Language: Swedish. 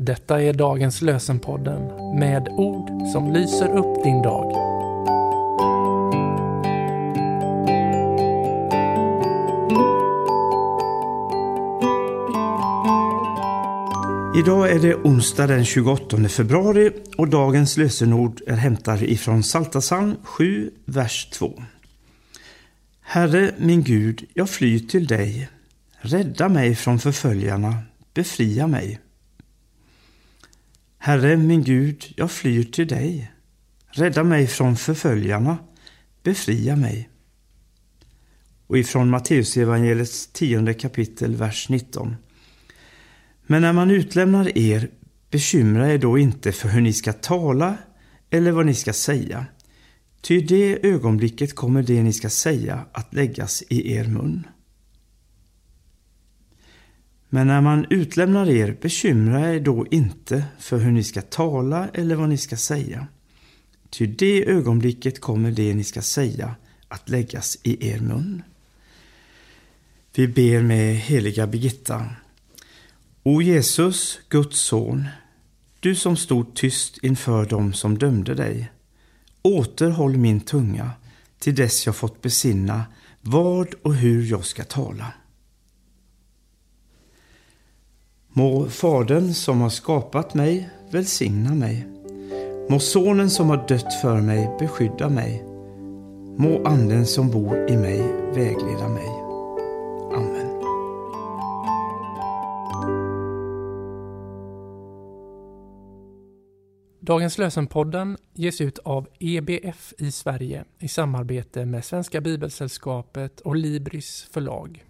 Detta är dagens lösenpodden med ord som lyser upp din dag. Idag är det onsdag den 28 februari och dagens lösenord är hämtade ifrån Saltasan 7, vers 2. Herre min Gud, jag flyr till dig. Rädda mig från förföljarna, befria mig. Herre min Gud, jag flyr till dig. Rädda mig från förföljarna, befria mig. Och ifrån Matteusevangeliets tionde kapitel, vers 19. Men när man utlämnar er, bekymra er då inte för hur ni ska tala eller vad ni ska säga. Ty i det ögonblicket kommer det ni ska säga att läggas i er mun. Men när man utlämnar er, bekymra er då inte för hur ni ska tala eller vad ni ska säga. Ty det ögonblicket kommer det ni ska säga att läggas i er mun. Vi ber med heliga Birgitta. O Jesus, Guds son, du som stod tyst inför dem som dömde dig. Återhåll min tunga till dess jag fått besinna vad och hur jag ska tala. Må Fadern som har skapat mig välsigna mig. Må Sonen som har dött för mig beskydda mig. Må Anden som bor i mig vägleda mig. Amen. Dagens lösenpodden ges ut av EBF i Sverige i samarbete med Svenska Bibelsällskapet och Libris förlag.